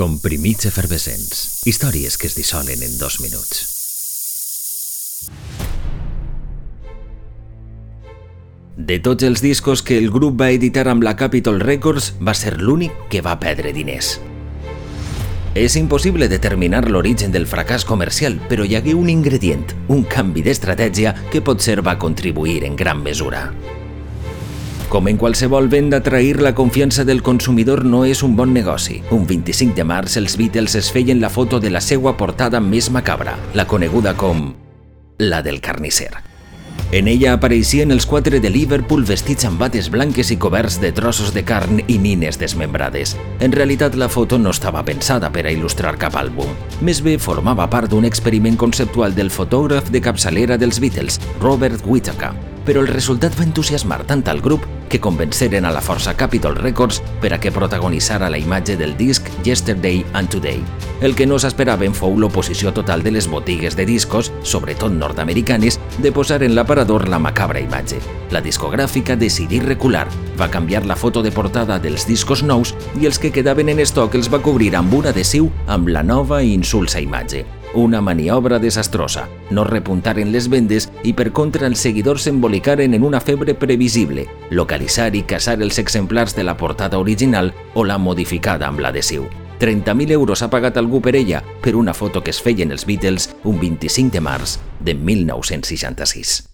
Comprimits efervescents. Històries que es dissolen en dos minuts. De tots els discos que el grup va editar amb la Capitol Records, va ser l'únic que va perdre diners. És impossible determinar l'origen del fracàs comercial, però hi hagué un ingredient, un canvi d'estratègia que potser va contribuir en gran mesura. Com en qualsevol venda, trair la confiança del consumidor no és un bon negoci. Un 25 de març, els Beatles es feien la foto de la seva portada més macabra, la coneguda com la del carnisser. En ella apareixien els quatre de Liverpool vestits amb bates blanques i coberts de trossos de carn i nines desmembrades. En realitat, la foto no estava pensada per a il·lustrar cap àlbum. Més bé, formava part d'un experiment conceptual del fotògraf de capçalera dels Beatles, Robert Whittaker. Però el resultat va entusiasmar tant al grup que convenceren a la força Capitol Records per a que protagonitzara la imatge del disc Yesterday and Today. El que no s'esperaven fou l'oposició total de les botigues de discos, sobretot nord-americanes, de posar en l'aparador la macabra imatge. La discogràfica decidí recular, va canviar la foto de portada dels discos nous i els que quedaven en estoc els va cobrir amb un adhesiu amb la nova i insulsa imatge. Una maniobra desastrosa. No repuntaren les vendes i per contra els seguidors s'embolicaren en una febre previsible, localitzar i caçar els exemplars de la portada original o la modificada amb l'adhesiu. 30.000 euros ha pagat algú per ella per una foto que es feien els Beatles un 25 de març de 1966.